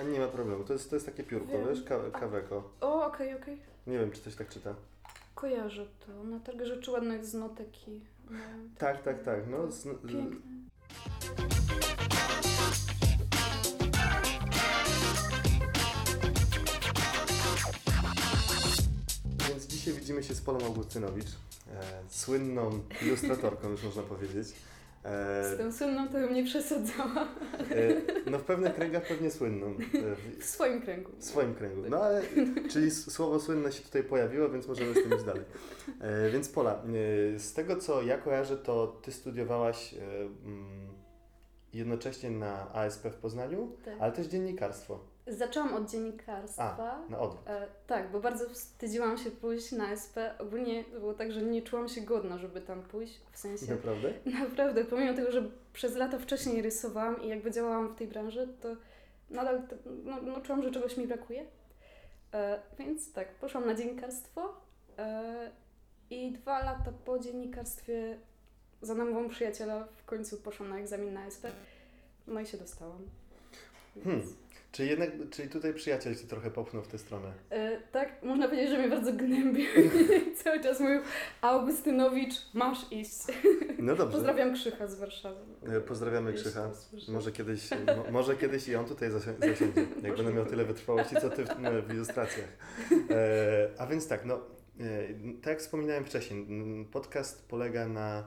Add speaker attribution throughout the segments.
Speaker 1: A nie ma problemu, to jest, to jest takie piórko,
Speaker 2: Wiem.
Speaker 1: wiesz, Ka kaweko.
Speaker 2: O, okej, okej.
Speaker 1: Nie wiem, czy coś tak czyta.
Speaker 2: Kojarzę to. Na targach rzeczy ładnych z noteki. No,
Speaker 1: Tak, tak, tak, no. Z,
Speaker 2: Piękne.
Speaker 1: Więc dzisiaj widzimy się z Polą Augustynowicz, e, słynną ilustratorką, już można powiedzieć. E,
Speaker 2: Z tą słynną to bym nie przesadzała.
Speaker 1: e, no w pewnych kręgach pewnie słynną. E, w,
Speaker 2: swoim kręgu.
Speaker 1: w swoim kręgu. No ale, czyli słowo słynne się tutaj pojawiło, więc możemy z tym iść dalej. Więc Pola, z tego co ja kojarzę, to Ty studiowałaś jednocześnie na ASP w Poznaniu,
Speaker 2: Tak.
Speaker 1: ale też dziennikarstwo.
Speaker 2: Zaczęłam od dziennikarstwa.
Speaker 1: Na odwrót.
Speaker 2: E, tak, bo bardzo wstydziłam się pójść na SP. Ogólnie było tak, że nie czułam się godna, żeby tam pójść. W sensie,
Speaker 1: Naprawdę?
Speaker 2: naprawdę, pomimo tego, że przez lata wcześniej rysowałam i jakby działałam w tej branży, to nadal no, no, czułam, że czegoś mi brakuje. E, więc tak, poszłam na dziennikarstwo e, i dwa lata po dziennikarstwie za namową przyjaciela w końcu poszłam na egzamin na SP. No i się dostałam.
Speaker 1: Hmm. Czyli jednak, czyli tutaj przyjaciel Cię trochę popchnął w tę stronę.
Speaker 2: E, tak, można powiedzieć, że mnie bardzo gnębił. Cały czas mówił, Augustynowicz, masz iść.
Speaker 1: No dobrze.
Speaker 2: Pozdrawiam Krzycha z Warszawy.
Speaker 1: E, Pozdrawiamy
Speaker 2: Jeśli
Speaker 1: Krzycha. Może kiedyś, mo, może kiedyś i on tutaj zasi- zasiądzie, jak będę miał tyle wytrwałości, co ty w, no, w ilustracjach. E, a więc tak, no, e, tak jak wspominałem wcześniej, podcast polega na, e,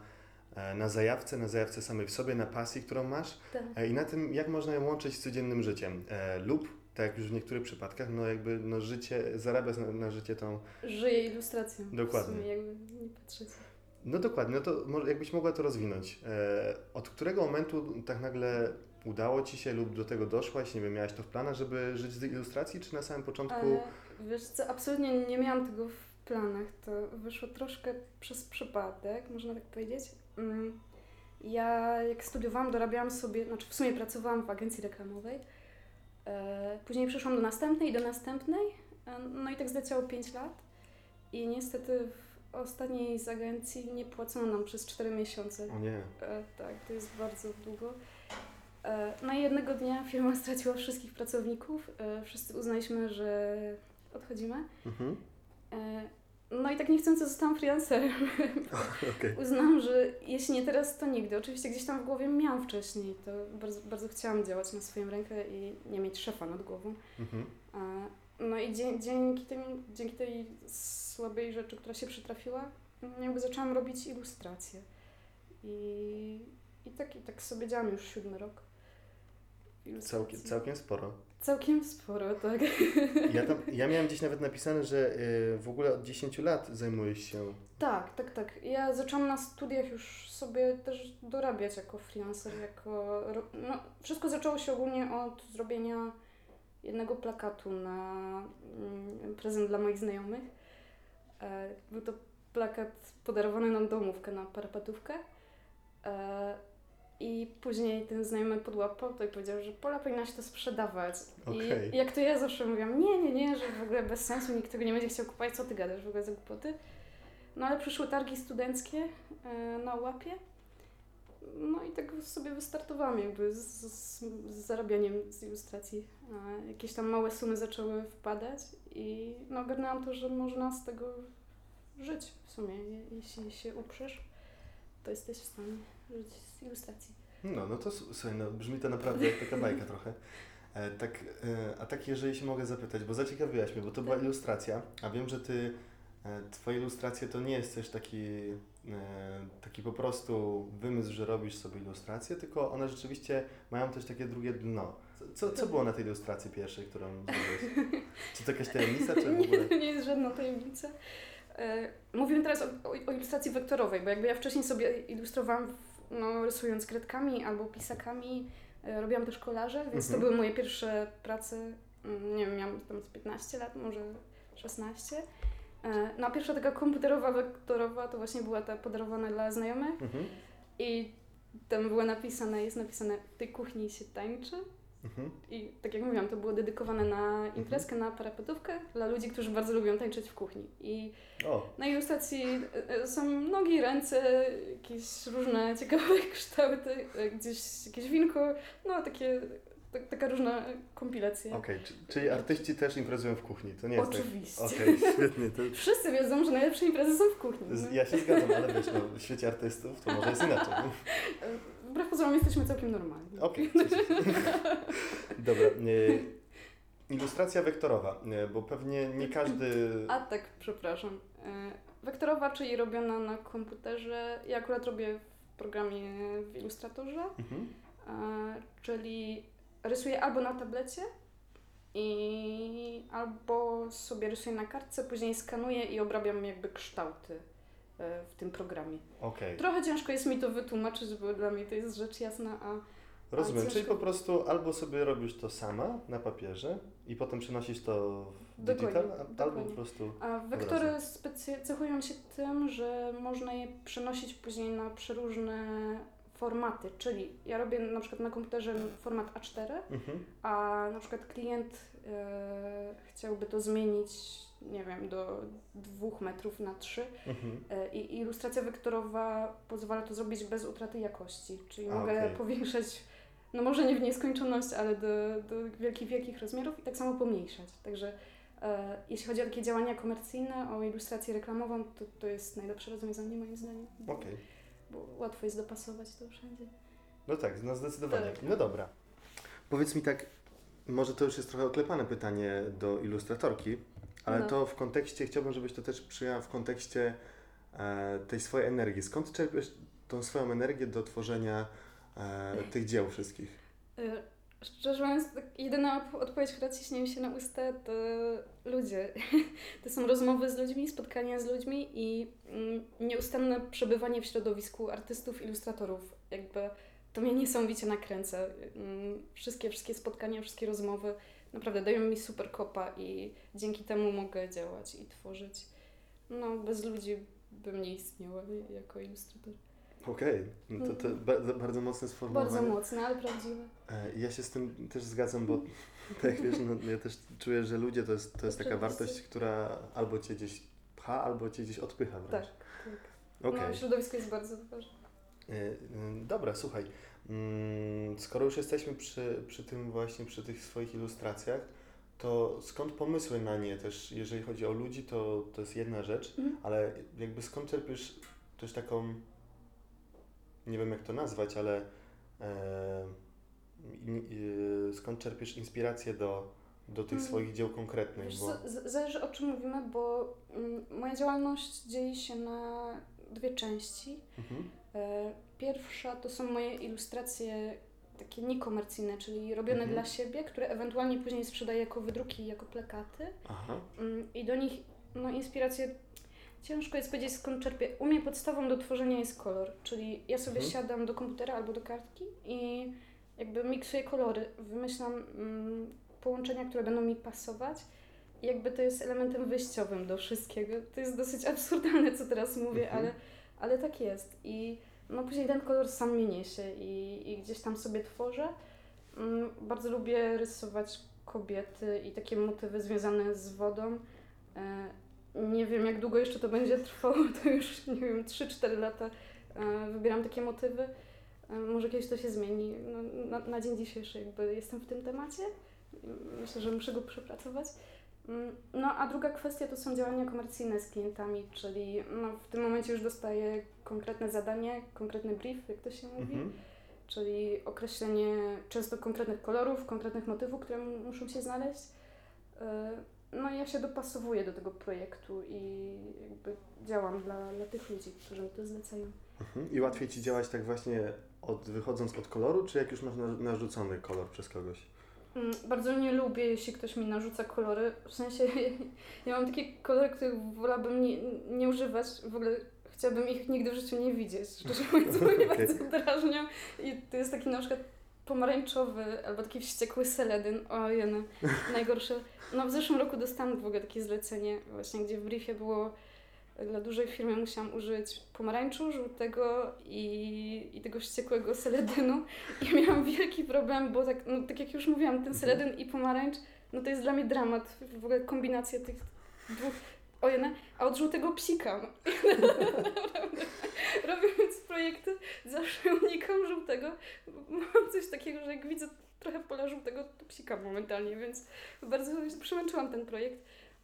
Speaker 1: na zajawce, na zajawce samej w sobie, na pasji, którą masz
Speaker 2: Tak.
Speaker 1: e, i na tym, jak można ją łączyć z codziennym życiem. E, lub, tak jak już w niektórych przypadkach, no jakby no, życie, zarabiać na, na życie tą
Speaker 2: Żyję ilustracją.
Speaker 1: Dokładnie.
Speaker 2: W sumie jakby nie patrzeć.
Speaker 1: No dokładnie, no to może jakbyś mogła to rozwinąć. E, od którego momentu tak nagle udało Ci się lub do tego doszłaś, nie wiem, miałaś to w planach, żeby żyć z ilustracji, czy na samym początku...
Speaker 2: Ale wiesz co, absolutnie nie miałam tego w planach. To wyszło troszkę przez przypadek, można tak powiedzieć. Mm, Ja jak studiowałam, dorabiałam sobie, znaczy w sumie pracowałam w agencji reklamowej. E, Później przeszłam do następnej i do następnej. E, No i tak zleciało 5 lat. I niestety w ostatniej z agencji nie płacono nam przez 4 miesiące.
Speaker 1: O nie,
Speaker 2: E, tak, to jest bardzo długo. No i jednego dnia firma straciła wszystkich pracowników. Wszyscy uznaliśmy, że odchodzimy.
Speaker 1: mhm.
Speaker 2: No i tak niechcący zostałam freelancerem.
Speaker 1: okej.
Speaker 2: Uznałam, że jeśli nie teraz, to nigdy. Oczywiście gdzieś tam w głowie miałam wcześniej. To bardzo, bardzo chciałam działać na swoją rękę i nie mieć szefa nad głową.
Speaker 1: Mhm.
Speaker 2: E, No i dzie- dzięki, tym, dzięki tej słabej rzeczy, która się przytrafiła, jakby zaczęłam robić ilustracje. I, i, tak, i tak sobie działam już siódmy rok.
Speaker 1: Całkiem sporo.
Speaker 2: Całkiem sporo, tak.
Speaker 1: Ja, tam, ja miałem gdzieś nawet napisane, że y, w ogóle od 10 lat zajmujesz się...
Speaker 2: Tak, tak, tak. Ja zaczęłam na studiach już sobie też dorabiać jako freelancer, jako... No, wszystko zaczęło się ogólnie od zrobienia jednego plakatu na mm, prezent dla moich znajomych. E, Był to plakat podarowany nam domówkę na parapetówkę. E, I później ten znajomy podłapał to i powiedział, że Pola powinnaś to sprzedawać.
Speaker 1: Okej.
Speaker 2: I jak to ja zawsze mówiłam, nie, nie, nie, że w ogóle bez sensu, nikt tego nie będzie chciał kupować, co ty gadasz w ogóle za głupoty. No ale przyszły targi studenckie e, na łapie. No i tak sobie wystartowałam jakby z, z, z zarabianiem z ilustracji. E, jakieś tam małe sumy zaczęły wpadać i no ogarnęłam to, że można z tego żyć w sumie. Je- Jeśli się uprzesz, to jesteś w stanie żyć z ilustracji.
Speaker 1: No, no to słuchaj, no, brzmi to naprawdę jak taka bajka trochę. E, tak, e, a tak jeżeli się mogę zapytać, bo zaciekawiłaś mnie, bo to była
Speaker 2: Tak.
Speaker 1: ilustracja, a wiem, że ty, e, twoje ilustracje to nie jest też taki, e, taki po prostu wymysł, że robisz sobie ilustrację, tylko one rzeczywiście mają też takie drugie dno. Co, co, było na tej ilustracji pierwszej, którą zrobiłeś? Czy to jakaś tajemnica, czy w ogóle?
Speaker 2: Nie, nie jest żadna tajemnica. E, Mówimy teraz o, o, ilustracji wektorowej, bo jakby ja wcześniej sobie ilustrowałam no, rysując kredkami albo pisakami, e, robiłam też kolarze, więc to
Speaker 1: Mhm.
Speaker 2: były moje pierwsze prace, mm, nie wiem, miałam tam z 15 lat, może 16. E, No a pierwsza taka komputerowa, wektorowa to właśnie była ta podarowana dla znajomych
Speaker 1: Mhm.
Speaker 2: i tam było napisane, jest napisane w tej kuchni się tańczy.
Speaker 1: Mhm.
Speaker 2: I tak jak mówiłam, to było dedykowane na imprezkę, na parapetówkę dla ludzi, którzy bardzo lubią tańczyć w kuchni. I
Speaker 1: O,
Speaker 2: na ilustracji e, e, są nogi, ręce, jakieś różne ciekawe kształty, e, gdzieś jakieś winko, no takie tak, taka różna kompilacja.
Speaker 1: Okej, czy- czyli artyści też imprezują w kuchni, to nie jest
Speaker 2: Oczywiście.
Speaker 1: tak? Okej, świetnie. To,
Speaker 2: Wszyscy wiedzą, że najlepsze imprezy są w kuchni. no.
Speaker 1: ja się zgadzam, ale wiesz, no, w świecie artystów to może jest inaczej.
Speaker 2: Wbrew pozorom jesteśmy całkiem normalni.
Speaker 1: Okej, się. Dobra. e, Ilustracja wektorowa, e, bo pewnie nie każdy...
Speaker 2: A tak, przepraszam. E, Wektorowa, czyli robiona na komputerze. Ja akurat robię w programie w Illustratorze,
Speaker 1: Mhm.
Speaker 2: czyli rysuję albo na tablecie i albo sobie rysuję na kartce, później skanuję i obrabiam jakby kształty w tym programie.
Speaker 1: Okej,
Speaker 2: Trochę ciężko jest mi to wytłumaczyć, bo dla mnie to jest rzecz jasna, a
Speaker 1: rozumiem. Czyli po prostu albo sobie robisz to sama na papierze i potem przenosisz to w
Speaker 2: Dokładnie,
Speaker 1: digital, a- albo
Speaker 2: dokładnie.
Speaker 1: po prostu...
Speaker 2: A wektory specy- cechują się tym, że można je przenosić później na przeróżne formaty, czyli ja robię na przykład na komputerze format A4,
Speaker 1: Mhm.
Speaker 2: a na przykład klient e, chciałby to zmienić, nie wiem, do dwóch metrów na trzy
Speaker 1: Mhm.
Speaker 2: e, i ilustracja wektorowa pozwala to zrobić bez utraty jakości, czyli
Speaker 1: A,
Speaker 2: mogę
Speaker 1: okej.
Speaker 2: powiększać, no może nie w nieskończoność, ale do, do wielkich, wielkich rozmiarów i tak samo pomniejszać, także e, jeśli chodzi o takie działania komercyjne, o ilustrację reklamową, to to jest najlepsze rozwiązanie moim zdaniem,
Speaker 1: Okej.
Speaker 2: Bo łatwo jest dopasować to wszędzie.
Speaker 1: No tak, no zdecydowanie.
Speaker 2: Tak.
Speaker 1: No dobra. Powiedz mi tak, może to już jest trochę oklepane pytanie do ilustratorki, ale
Speaker 2: No.
Speaker 1: to w kontekście, chciałbym, żebyś to też przyjęła w kontekście e, tej swojej energii. Skąd czerpiesz tą swoją energię do tworzenia e, tych dzieł wszystkich?
Speaker 2: Szczerze mówiąc, tak jedyna odpowiedź, która ciśnie się na usta, to ludzie. To są rozmowy z ludźmi, spotkania z ludźmi i mm, nieustanne przebywanie w środowisku artystów, ilustratorów. Jakby to mnie niesamowicie nakręca. Mm, Wszystkie, wszystkie spotkania, wszystkie rozmowy naprawdę dają mi super kopa i dzięki temu mogę działać i tworzyć. No, bez ludzi bym nie istniała jako ilustrator.
Speaker 1: Okej, no to, to ba- bardzo mocne sformułowanie.
Speaker 2: Bardzo mocne, ale prawdziwe.
Speaker 1: E, Ja się z tym też zgadzam, bo tak wiesz, no, ja też czuję, że ludzie to jest, to jest taka wartość, która albo cię gdzieś pcha, albo cię gdzieś odpycha
Speaker 2: Tak,
Speaker 1: wręcz.
Speaker 2: tak.
Speaker 1: Okej.
Speaker 2: No, środowisko jest bardzo ważne.
Speaker 1: E, y, Dobra, słuchaj. Mm, Skoro już jesteśmy przy, przy tym właśnie, przy tych swoich ilustracjach, to skąd pomysły na nie też, jeżeli chodzi o ludzi, to, to jest jedna rzecz,
Speaker 2: Mhm.
Speaker 1: ale jakby skąd czerpiesz też taką, nie wiem jak to nazwać, ale e, y, skąd czerpiesz inspirację do, do tych
Speaker 2: Mm.
Speaker 1: swoich dzieł konkretnych?
Speaker 2: Wiesz
Speaker 1: Bo,
Speaker 2: zależy o czym mówimy, bo mm, moja działalność dzieje się na dwie części.
Speaker 1: mhm.
Speaker 2: E, Pierwsza to są moje ilustracje takie niekomercyjne, czyli robione
Speaker 1: Mhm.
Speaker 2: dla siebie, które ewentualnie później sprzedaję jako wydruki, jako plakaty.
Speaker 1: Aha.
Speaker 2: Mm, I do nich no, inspirację ciężko jest powiedzieć skąd czerpię. U mnie podstawą do tworzenia jest kolor, czyli ja sobie
Speaker 1: Mhm.
Speaker 2: siadam do komputera albo do kartki i jakby miksuję kolory, wymyślam mm, połączenia, które będą mi pasować. I jakby to jest elementem wyjściowym do wszystkiego. To jest dosyć absurdalne, co teraz mówię,
Speaker 1: Mhm.
Speaker 2: ale, ale tak jest. I no później ten kolor sam mnie niesie i, i gdzieś tam sobie tworzę. Mm, Bardzo lubię rysować kobiety i takie motywy związane z wodą. E, Nie wiem, jak długo jeszcze to będzie trwało, to już nie wiem, 3-4 lata e, wybieram takie motywy. E, Może kiedyś to się zmieni. No, na, na dzień dzisiejszy jakby jestem w tym temacie. Myślę, że muszę go przepracować. Mm, No a druga kwestia to są działania komercyjne z klientami, czyli no, w tym momencie już dostaję konkretne zadanie, konkretny brief, jak to się mówi
Speaker 1: Mhm.
Speaker 2: czyli określenie często konkretnych kolorów, konkretnych motywów, które muszą się znaleźć. No ja się dopasowuję do tego projektu i jakby działam dla, dla tych ludzi, którzy mi to zlecają.
Speaker 1: Mhm. I łatwiej Ci działać tak właśnie od, wychodząc od koloru, czy jak już masz na- narzucony kolor przez kogoś?
Speaker 2: Mm, Bardzo nie lubię, jeśli ktoś mi narzuca kolory. W sensie ja mam takie kolory, których wolałabym nie, nie używać. W ogóle chciałabym ich nigdy w życiu nie widzieć. Szczerze mówiąc, bo mnie bardzo drażnią. I to jest taki na przykład pomarańczowy albo taki wściekły seledyn. O jene, najgorsze. No w zeszłym roku dostałam w ogóle takie zlecenie właśnie, gdzie w briefie było dla dużej firmy musiałam użyć pomarańczu, żółtego i, i tego wściekłego seledynu. I miałam wielki problem, bo tak, no, tak jak już mówiłam, ten seledyn i pomarańcz, no to jest dla mnie dramat. W ogóle kombinacja tych dwóch. Ojene, a od żółtego psika. No. Naprawdę. Robiąc projekty, zawsze unikam żółtego. Mam coś takiego, że jak widzę trochę pola żółtego psika momentalnie, więc bardzo przemęczyłam ten projekt.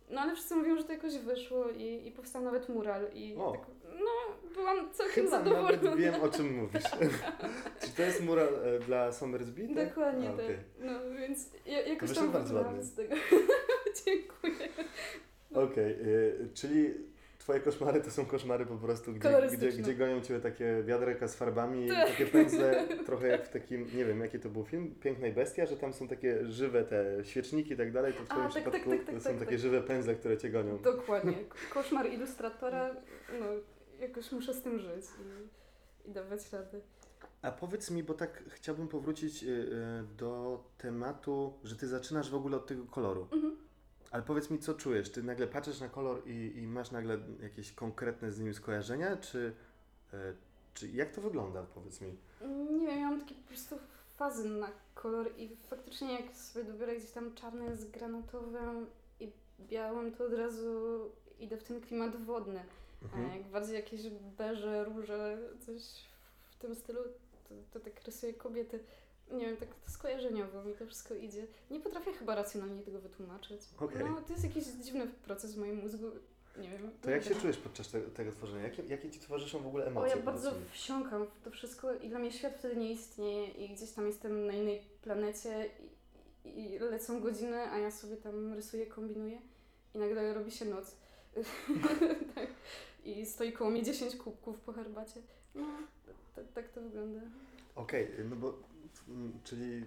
Speaker 2: No ale wszyscy mówią, że to jakoś wyszło i, i powstał nawet mural i
Speaker 1: O.
Speaker 2: tak, no byłam całkiem
Speaker 1: Chyba
Speaker 2: zadowolona.
Speaker 1: nawet wiem, o czym mówisz. Czy to jest mural e, dla Somersby? Tak?
Speaker 2: Dokładnie
Speaker 1: A,
Speaker 2: tak. No więc ja, jakoś
Speaker 1: wyszedł
Speaker 2: tam
Speaker 1: bardzo ładny.
Speaker 2: z tego. Dziękuję.
Speaker 1: Okej, y, czyli twoje koszmary to są koszmary po prostu, gdzie, gdzie, gdzie gonią cię takie wiaderka z farbami,
Speaker 2: Tak.
Speaker 1: takie pędzle, trochę jak w takim, nie wiem jaki to był film, Piękna i Bestia, że tam są takie żywe te świeczniki i tak dalej, to w
Speaker 2: A,
Speaker 1: twoim
Speaker 2: tak, tak,
Speaker 1: przypadku
Speaker 2: tak, tak,
Speaker 1: to są
Speaker 2: tak,
Speaker 1: takie
Speaker 2: tak.
Speaker 1: żywe pędzle, które cię gonią.
Speaker 2: Dokładnie. Koszmar ilustratora, no jakoś muszę z tym żyć i, i dawać radę.
Speaker 1: A powiedz mi, bo tak chciałbym powrócić y, y, do tematu, że ty zaczynasz w ogóle od tego koloru.
Speaker 2: Mhm.
Speaker 1: Ale powiedz mi, co czujesz? Ty nagle patrzysz na kolor i, i masz nagle jakieś konkretne z nim skojarzenia, czy, y, czy jak to wygląda, powiedz mi?
Speaker 2: Nie wiem, ja mam takie po prostu fazy na kolor i faktycznie jak sobie dobiorę gdzieś tam czarny z granatowym i białym, to od razu idę w ten klimat wodny.
Speaker 1: Mhm.
Speaker 2: A jak bardziej jakieś beże, róże, coś w tym stylu, to, to tak rysuję kobiety. Nie wiem, tak to skojarzeniowo mi to wszystko idzie. Nie potrafię chyba racjonalnie tego wytłumaczyć.
Speaker 1: Okej.
Speaker 2: No, to jest jakiś dziwny proces w moim mózgu. Nie wiem.
Speaker 1: To jak się czujesz podczas te, tego tworzenia? Jakie, jakie ci towarzyszą w ogóle
Speaker 2: O,
Speaker 1: emocje?
Speaker 2: ja
Speaker 1: powiedz
Speaker 2: bardzo wsiąkam w to wszystko i dla mnie świat wtedy nie istnieje i gdzieś tam jestem na innej planecie i, i lecą godziny, a ja sobie tam rysuję, kombinuję i nagle robi się noc. tak. I stoi koło mnie 10 kubków po herbacie. No, tak, tak to wygląda.
Speaker 1: Okej, no bo, czyli,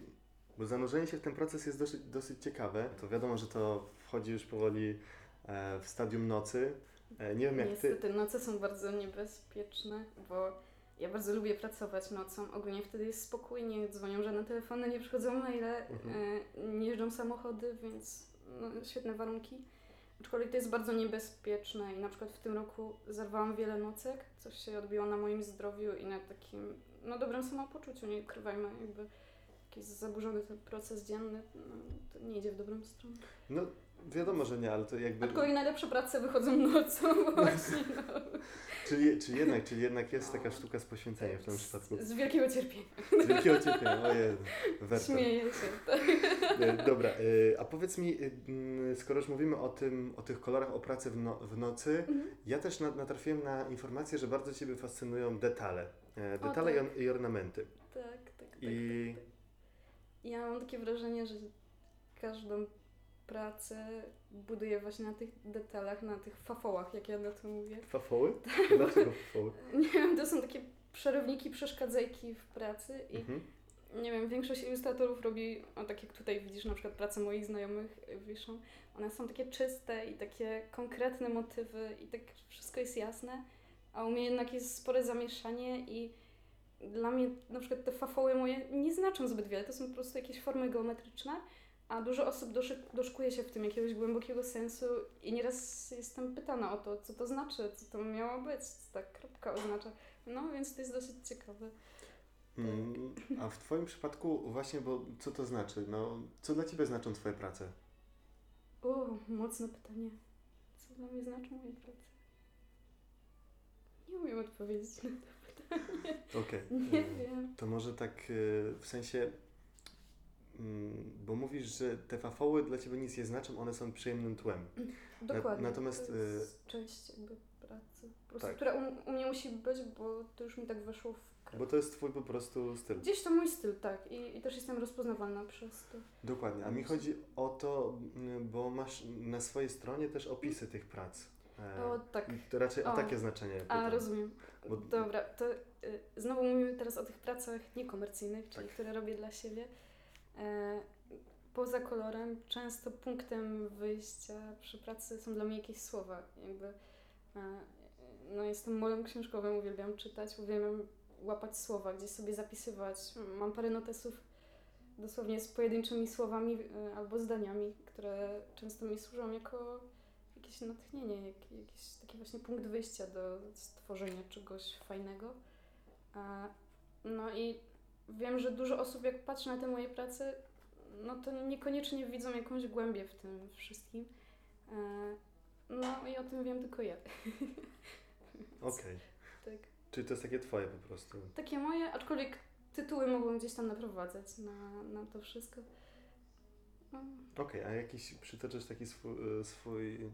Speaker 1: bo zanurzenie się w ten proces jest dosyć, dosyć ciekawe. To wiadomo, że to wchodzi już powoli e, w stadium nocy. E, nie wiem jak ty...
Speaker 2: Niestety noce są bardzo niebezpieczne, bo ja bardzo lubię pracować nocą. Ogólnie wtedy jest spokój, nie dzwonią żadne telefony, nie przychodzą maile,
Speaker 1: Mhm.
Speaker 2: e, nie jeżdżą samochody, więc no, świetne warunki. Aczkolwiek to jest bardzo niebezpieczne i na przykład w tym roku zerwałam wiele nocek, coś się odbiło na moim zdrowiu i na takim no, dobrym samopoczuciu, nie ukrywajmy, jakby jakiś zaburzony ten proces dzienny, no, to nie idzie w dobrą stronę.
Speaker 1: No wiadomo, że nie, ale to jakby...
Speaker 2: Aczkolwiek najlepsze prace wychodzą nocą właśnie, no.
Speaker 1: Czyli, czyli, jednak, czyli jednak jest taka sztuka z poświęceniem w tym przypadku.
Speaker 2: Z, z wielkiego cierpienia.
Speaker 1: Z wielkiego cierpienia, ojej.
Speaker 2: Śmieję się. Tak.
Speaker 1: E, Dobra, e, a powiedz mi, e, mm, skoro już mówimy o, tym, o tych kolorach, o pracy w, no, w nocy,
Speaker 2: Mhm.
Speaker 1: ja też na, natrafiłem na informację, że bardzo Ciebie fascynują detale. E, detale i,
Speaker 2: tak.
Speaker 1: i ornamenty.
Speaker 2: Tak, tak, tak,
Speaker 1: I
Speaker 2: tak, tak. Ja mam takie wrażenie, że każdą pracę buduję właśnie na tych detalach, na tych fafołach, jak ja na to mówię.
Speaker 1: fafoły?
Speaker 2: Tak.
Speaker 1: Dlaczego fafoły?
Speaker 2: Nie wiem, to są takie przerywniki, przeszkadzajki w pracy i
Speaker 1: Mhm.
Speaker 2: nie wiem, większość ilustratorów robi, o tak jak tutaj widzisz na przykład pracę moich znajomych wiszą, one są takie czyste i takie konkretne motywy i tak wszystko jest jasne, a u mnie jednak jest spore zamieszanie i dla mnie na przykład te fafoły moje nie znaczą zbyt wiele, to są po prostu jakieś formy geometryczne, a dużo osób doszy, doszukuje się w tym jakiegoś głębokiego sensu i nieraz jestem pytana o to, co to znaczy, co to miało być, co ta kropka oznacza. No więc to jest dosyć ciekawe.
Speaker 1: Mm, A w Twoim przypadku właśnie, bo co to znaczy? No, co dla Ciebie znaczą Twoje prace?
Speaker 2: O, mocne pytanie. Co dla mnie znaczą moje prace? Nie umiem odpowiedzieć na to.
Speaker 1: Okej.
Speaker 2: Nie
Speaker 1: E,
Speaker 2: wiem.
Speaker 1: To może tak e, w sensie, mm, bo mówisz, że te fafoły dla Ciebie nic nie znaczą, one są przyjemnym tłem.
Speaker 2: Dokładnie.
Speaker 1: natomiast,
Speaker 2: To jest część jakby pracy. Po prostu,
Speaker 1: tak.
Speaker 2: która u, u mnie musi być, bo to już mi tak weszło w krew.
Speaker 1: Bo to jest Twój po prostu styl.
Speaker 2: Gdzieś to mój styl, tak. I, I też jestem rozpoznawalna przez to.
Speaker 1: Dokładnie. A mi chodzi o to, mm, bo masz na swojej stronie też opisy tych prac. E,
Speaker 2: O, tak.
Speaker 1: i To raczej o
Speaker 2: O.
Speaker 1: takie znaczenie.
Speaker 2: A,
Speaker 1: pytam.
Speaker 2: rozumiem.
Speaker 1: Bo-
Speaker 2: Dobra, to y, znowu mówimy teraz o tych pracach niekomercyjnych, czyli
Speaker 1: Tak.
Speaker 2: które robię dla siebie. E, poza kolorem często punktem wyjścia przy pracy są dla mnie jakieś słowa. Jakby, e, no jestem molem książkowym, uwielbiam czytać, uwielbiam łapać słowa, gdzieś sobie zapisywać. Mam parę notesów dosłownie z pojedynczymi słowami e, albo zdaniami, które często mi służą jako jakieś natchnienie, jak, jakiś taki właśnie punkt wyjścia do stworzenia czegoś fajnego. A, no i wiem, że dużo osób jak patrzy na te moje prace, no to niekoniecznie widzą jakąś głębię w tym wszystkim. No i o tym wiem tylko ja.
Speaker 1: Okej.
Speaker 2: Tak.
Speaker 1: Czyli to jest takie Twoje po prostu.
Speaker 2: Takie moje, aczkolwiek tytuły mogą gdzieś tam naprowadzać na, na to wszystko. No.
Speaker 1: Okej, a jakiś przytoczysz taki swój, e, swój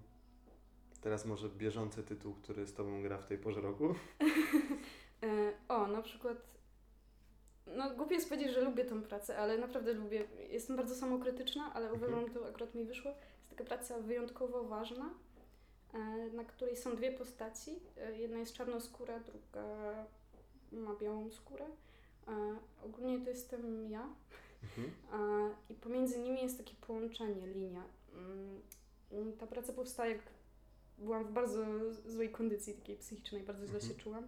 Speaker 1: teraz może bieżący tytuł, który z Tobą gra w tej porze roku?
Speaker 2: E, o, na przykład. No, głupie jest powiedzieć, że lubię tą pracę, ale naprawdę lubię. Jestem bardzo samokrytyczna, ale
Speaker 1: Mhm.
Speaker 2: uważam, że to akurat mi wyszło. Jest taka praca wyjątkowo ważna, e, na której są dwie postaci. E, Jedna jest czarnoskóra, druga ma białą skórę. Ogólnie to jestem ja.
Speaker 1: Mhm.
Speaker 2: I pomiędzy nimi jest takie połączenie, linia. Mm, Ta praca powstała, jak byłam w bardzo złej kondycji takiej psychicznej, bardzo źle
Speaker 1: Mhm.
Speaker 2: się czułam.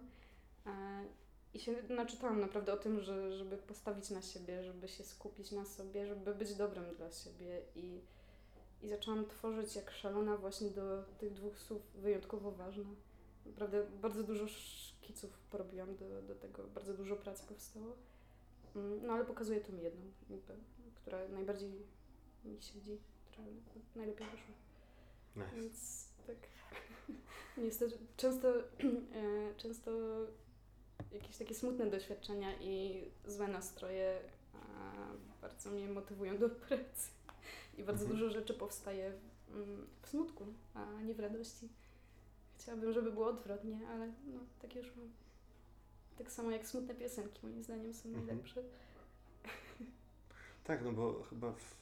Speaker 2: E, I się naczytałam naprawdę o tym, że, żeby postawić na siebie, żeby się skupić na sobie, żeby być dobrym dla siebie. I, i zaczęłam tworzyć jak szalona właśnie do tych dwóch słów wyjątkowo ważna. Naprawdę bardzo dużo szkiców porobiłam do, do tego, bardzo dużo pracy powstało. Mm, No ale pokazuję tą jedną, jakby, która najbardziej mi siedzi, która najlepiej wyszła.
Speaker 1: Nice.
Speaker 2: Więc tak. Niestety często, e, często jakieś takie smutne doświadczenia i złe nastroje e, bardzo mnie motywują do pracy. I bardzo
Speaker 1: Mhm.
Speaker 2: dużo rzeczy powstaje w, mm, w smutku, a nie w radości. Chciałabym, żeby było odwrotnie, ale no, tak już mam. Tak samo jak smutne piosenki, moim zdaniem, są
Speaker 1: Mhm.
Speaker 2: najlepsze.
Speaker 1: Tak, no bo chyba w...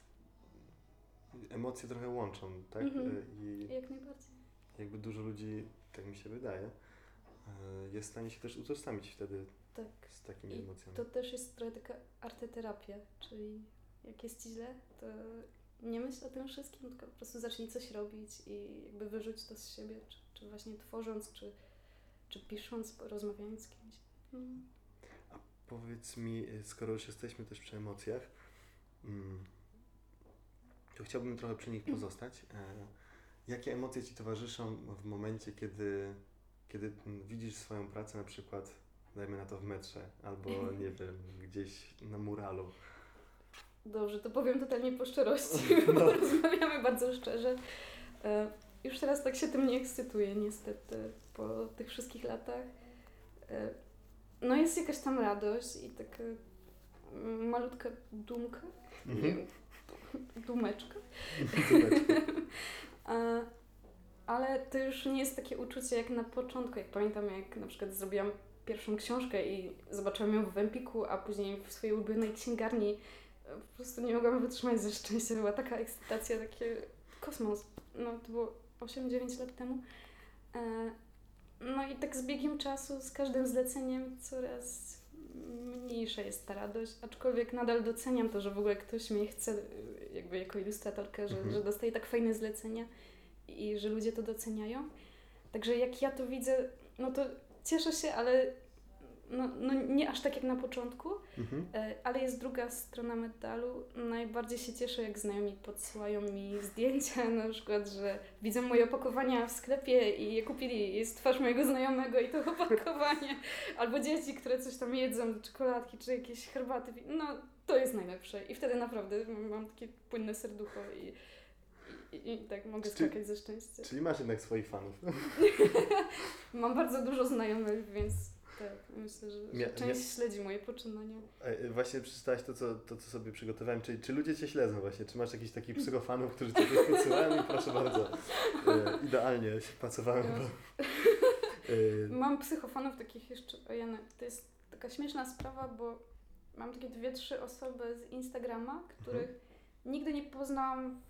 Speaker 1: emocje trochę łączą, tak?
Speaker 2: Mhm.
Speaker 1: E, I
Speaker 2: Jak najbardziej.
Speaker 1: jakby dużo ludzi, tak mi się wydaje, e, jest w stanie się też utożsamić wtedy
Speaker 2: Tak.
Speaker 1: z takimi
Speaker 2: I
Speaker 1: emocjami.
Speaker 2: To też jest trochę taka arteterapia, czyli jak jest ci źle, to nie myśl o tym wszystkim, tylko po prostu zacznij coś robić i jakby wyrzuć to z siebie, czy, czy właśnie tworząc, czy, czy pisząc, rozmawiając z kimś. Mm.
Speaker 1: Powiedz mi, y, skoro już jesteśmy też przy emocjach, mm, to chciałbym trochę przy nich pozostać. E, Jakie emocje Ci towarzyszą w momencie, kiedy, kiedy widzisz swoją pracę na przykład, dajmy na to w metrze, albo nie wiem, gdzieś na muralu?
Speaker 2: Dobrze, to powiem totalnie po szczerości,
Speaker 1: No.
Speaker 2: bo rozmawiamy bardzo szczerze. E, Już teraz tak się tym nie ekscytuję, niestety, po tych wszystkich latach. E, No jest jakaś tam radość i taka mm, malutka dumka,
Speaker 1: Mhm.
Speaker 2: dumeczka.
Speaker 1: Dumeczka.
Speaker 2: Ale to już nie jest takie uczucie jak na początku. Jak pamiętam, jak na przykład zrobiłam pierwszą książkę i zobaczyłam ją w Empiku, a później w swojej ulubionej księgarni. e, Po prostu nie mogłam wytrzymać ze szczęścia. Była taka ekscytacja, takie kosmos. No to było 8-9 lat temu. E, No i tak z biegiem czasu, z każdym zleceniem coraz mniejsza jest ta radość, aczkolwiek nadal doceniam to, że w ogóle ktoś mnie chce jakby jako ilustratorkę, że,
Speaker 1: Mhm.
Speaker 2: że dostaję tak fajne zlecenia i że ludzie to doceniają. Także jak ja to widzę, no to cieszę się, ale no, no nie aż tak jak na początku,
Speaker 1: Mhm.
Speaker 2: E, Ale jest druga strona medalu. Najbardziej się cieszę, jak znajomi podsyłają mi zdjęcia, na przykład, że widzą moje opakowania w sklepie i je kupili. Jest twarz mojego znajomego i to opakowanie. Albo dzieci, które coś tam jedzą, czekoladki, czy jakieś herbaty. No, to jest najlepsze. I wtedy naprawdę mam takie płynne serducho i, i, i tak mogę
Speaker 1: Czy-
Speaker 2: skakać ze szczęścia.
Speaker 1: Czyli masz jednak swoich fanów.
Speaker 2: Mam bardzo dużo znajomych, więc tak, myślę, że, że
Speaker 1: Mia-
Speaker 2: część śledzi moje poczynania.
Speaker 1: E, Właśnie przeczytałaś to co, to, co sobie przygotowałem. Czyli czy ludzie Cię śledzą właśnie? Czy masz jakichś takich psychofanów, którzy Cię podsyłają? I proszę bardzo. E, idealnie się pasowałem, bo... E,
Speaker 2: Mam psychofanów takich jeszcze, ojej, to jest taka śmieszna sprawa, bo mam takie dwie, trzy osoby z Instagrama, których nigdy nie poznałam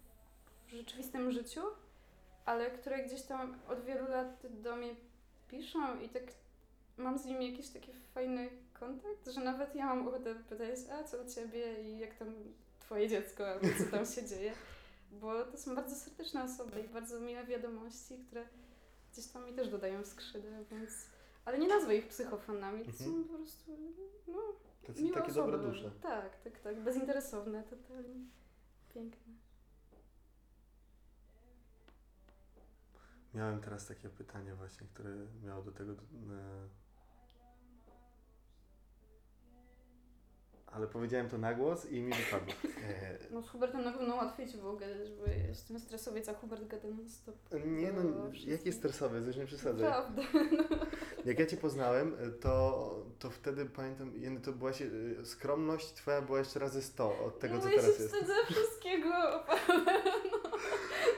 Speaker 2: w rzeczywistym życiu, ale które gdzieś tam od wielu lat do mnie piszą i tak mam z nimi jakiś taki fajny kontakt, że nawet ja mam ochotę pytać, a co u Ciebie i jak tam Twoje dziecko, albo co tam się dzieje, bo to są bardzo serdeczne osoby i bardzo miłe wiadomości, które gdzieś tam mi też dodają skrzydeł, więc... Ale nie nazwę ich psychofanami, to
Speaker 1: Mhm.
Speaker 2: są po prostu, no,
Speaker 1: tacy,
Speaker 2: miłe
Speaker 1: takie
Speaker 2: osoby.
Speaker 1: dobre dusze.
Speaker 2: Tak, tak, tak, bezinteresowne, totalnie. Piękne.
Speaker 1: Miałem teraz takie pytanie właśnie, które miało do tego... ale powiedziałem to na głos i mi wypadło.
Speaker 2: No z Hubertem na pewno łatwiej Ci w ogóle, żeby jestem stresowiec, a Hubert gada non stop.
Speaker 1: nie no, jakie stresowe, coś nie przesadzaj.
Speaker 2: Prawda.
Speaker 1: Jak ja Cię poznałem, to, to wtedy pamiętam, to była się, skromność Twoja była jeszcze razy 100 od tego,
Speaker 2: no,
Speaker 1: co
Speaker 2: ja
Speaker 1: teraz
Speaker 2: się
Speaker 1: jest.
Speaker 2: wstydzę wszystkiego,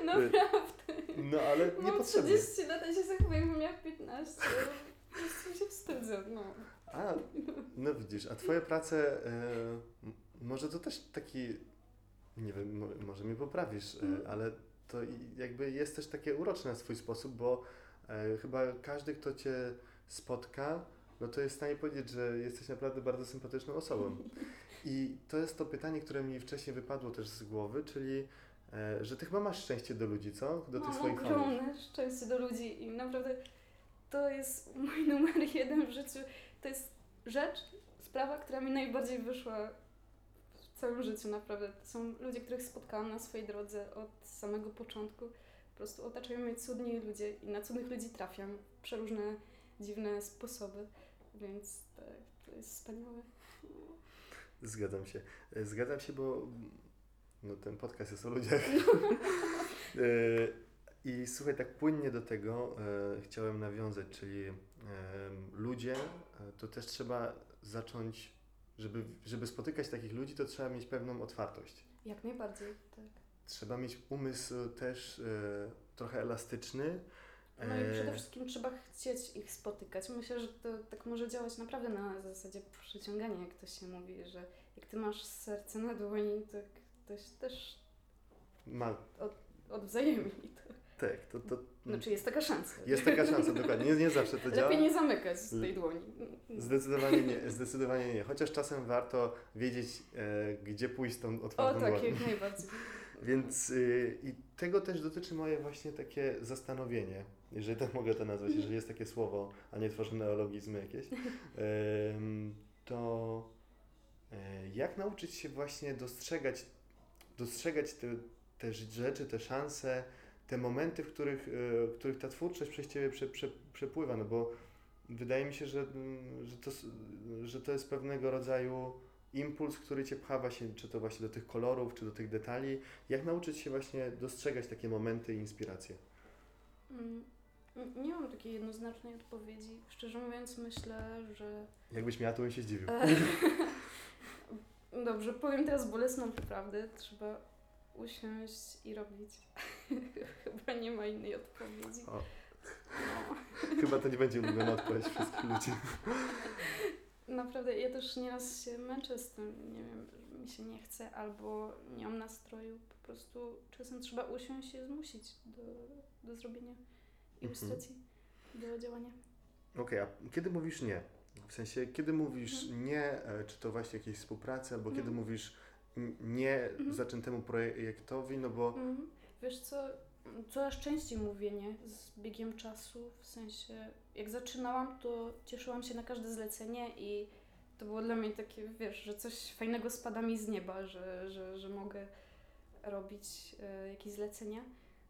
Speaker 2: no, naprawdę.
Speaker 1: No ale
Speaker 2: Mam
Speaker 1: niepotrzebnie.
Speaker 2: 30 lat, a się zachowuję, jakbym miała 15. Prostu się wstydzę, no.
Speaker 1: A, no widzisz, a Twoje prace, e, może to też taki, nie wiem, mo, może mnie poprawisz, e, ale to jakby jest też takie urocze na swój sposób, bo e, chyba każdy, kto Cię spotka, no to jest w stanie powiedzieć, że jesteś naprawdę bardzo sympatyczną osobą. I to jest to pytanie, które mi wcześniej wypadło też z głowy, czyli, że Ty chyba masz szczęście do ludzi, co? Do tych
Speaker 2: Mam
Speaker 1: swoich fanów.
Speaker 2: ogromne szczęście do ludzi i naprawdę to jest mój numer jeden w życiu. To jest rzecz, sprawa, która mi najbardziej wyszła w całym życiu, naprawdę. To są ludzie, których spotkałam na swojej drodze od samego początku. Po prostu otaczają mnie cudni ludzie i na cudnych ludzi trafiam w przeróżne, dziwne sposoby, więc tak, to jest wspaniałe.
Speaker 1: Zgadzam się. E, Zgadzam się, bo mm, no, ten podcast jest o ludziach. E, I słuchaj, tak płynnie do tego e, chciałem nawiązać, czyli em, ludzie, e, to też trzeba zacząć, żeby, żeby spotykać takich ludzi, to trzeba mieć pewną otwartość.
Speaker 2: Jak najbardziej, tak.
Speaker 1: Trzeba mieć umysł też e, trochę elastyczny.
Speaker 2: No i przede
Speaker 1: E,
Speaker 2: wszystkim trzeba chcieć ich spotykać. Myślę, że to tak może działać naprawdę na zasadzie przyciągania, jak to się mówi, że jak ty masz serce na dłoni, to ktoś też
Speaker 1: Ma,
Speaker 2: odwzajemni to.
Speaker 1: Tak, to, to
Speaker 2: Znaczy jest taka szansa.
Speaker 1: jest taka szansa, dokładnie. Nie, nie zawsze to działa.
Speaker 2: Lepiej nie zamykać tej dłoni.
Speaker 1: Zdecydowanie nie, zdecydowanie nie. Chociaż czasem warto wiedzieć, e, gdzie pójść z tą
Speaker 2: O
Speaker 1: otwartą
Speaker 2: tak,
Speaker 1: dłonią.
Speaker 2: jak najbardziej.
Speaker 1: Więc y, i tego też dotyczy moje właśnie takie zastanowienie, jeżeli tak mogę to nazwać, jeżeli jest takie słowo, a nie tworzę neologizmy jakieś, em, to e, jak nauczyć się właśnie dostrzegać, dostrzegać te, te rzeczy, te szanse, te momenty, w których, e, w których ta twórczość przez Ciebie prze, prze, przepływa, no bo wydaje mi się, że, mm, że, to, że to jest pewnego rodzaju impuls, który Cię pcha właśnie, czy to właśnie do tych kolorów, czy do tych detali. Jak nauczyć się właśnie dostrzegać takie momenty i inspiracje?
Speaker 2: Mm, Nie mam takiej jednoznacznej odpowiedzi. Szczerze mówiąc, myślę, że
Speaker 1: Jakbyś miała, to bym się zdziwił.
Speaker 2: Dobrze, powiem teraz bolesną prawdę. Trzeba usiąść i robić. Chyba nie ma innej odpowiedzi.
Speaker 1: O,
Speaker 2: No.
Speaker 1: chyba to nie będzie ulubiona odpowiedź wszystkich ludzi.
Speaker 2: Naprawdę, ja też nieraz się męczę z tym, nie wiem, mi się nie chce albo nie mam nastroju. Po prostu czasem trzeba usiąść i zmusić do, do zrobienia ilustracji, do działania.
Speaker 1: Okej, a kiedy mówisz nie? W sensie, kiedy mówisz nie, e, czy to właśnie jakiejś współpracy, albo kiedy
Speaker 2: Mhm.
Speaker 1: mówisz n- nie
Speaker 2: Mhm.
Speaker 1: zaczętemu projektowi, no bo
Speaker 2: Mhm. Wiesz co, coraz częściej mówię nie z biegiem czasu, w sensie jak zaczynałam, to cieszyłam się na każde zlecenie i to było dla mnie takie, wiesz, że coś fajnego spada mi z nieba, że, że, że mogę robić e, jakieś zlecenia.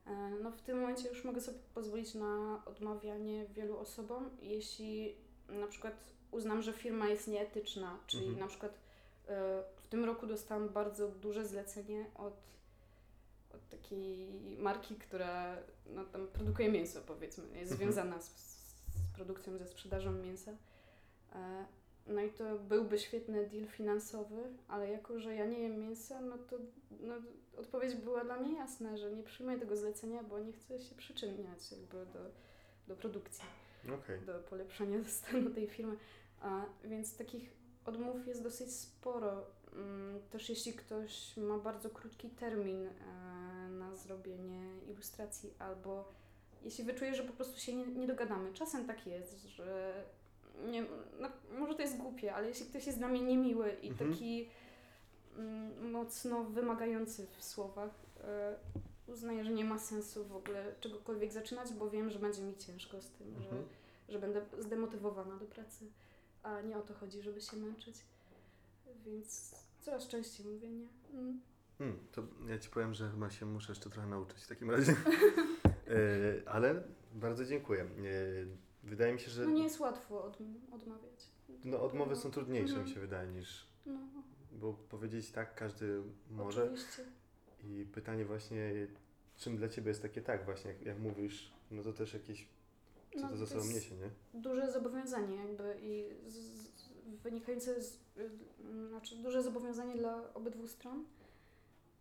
Speaker 2: E, no w tym momencie już mogę sobie pozwolić na odmawianie wielu osobom, jeśli na przykład uznam, że firma jest nieetyczna, czyli
Speaker 1: Mhm.
Speaker 2: na przykład e, tym roku dostałam bardzo duże zlecenie od od takiej marki, która no, tam produkuje mięso, powiedzmy, jest
Speaker 1: Mhm.
Speaker 2: związana z, z produkcją, ze sprzedażą mięsa. E, No i to byłby świetny deal finansowy, ale jako, że ja nie jem mięsa, no to no, odpowiedź była dla mnie jasna, że nie przyjmuję tego zlecenia, bo nie chcę się przyczyniać jakby do, do produkcji
Speaker 1: okej.
Speaker 2: do polepszenia stanu tej firmy. A, więc takich odmów jest dosyć sporo. Mm, Też jeśli ktoś ma bardzo krótki termin e, na zrobienie ilustracji, albo jeśli wyczuje, że po prostu się nie, nie dogadamy. Czasem tak jest, że nie, no, może to jest głupie, ale jeśli ktoś jest dla mnie niemiły i
Speaker 1: Mhm.
Speaker 2: taki mm, mocno wymagający w słowach, e, uznaję, że nie ma sensu w ogóle czegokolwiek zaczynać, bo wiem, że będzie mi ciężko z tym, że
Speaker 1: Mhm.
Speaker 2: że będę zdemotywowana do pracy, a nie o to chodzi, żeby się męczyć. Więc coraz częściej mówię nie. Mm.
Speaker 1: Hmm, to ja Ci powiem, że chyba się muszę jeszcze trochę nauczyć w takim razie. E, ale bardzo dziękuję. E, wydaje mi się, że
Speaker 2: No nie jest łatwo od, odmawiać.
Speaker 1: no, odmowy są trudniejsze,
Speaker 2: Mhm.
Speaker 1: mi się wydaje, niż
Speaker 2: No,
Speaker 1: bo powiedzieć tak każdy może.
Speaker 2: oczywiście.
Speaker 1: I pytanie właśnie, czym dla Ciebie jest takie tak właśnie, jak, jak mówisz, no to też jakieś co
Speaker 2: No,
Speaker 1: to za sobą niesie, nie?
Speaker 2: duże zobowiązanie jakby i z, z, wynikające z, znaczy duże zobowiązanie dla obydwu stron.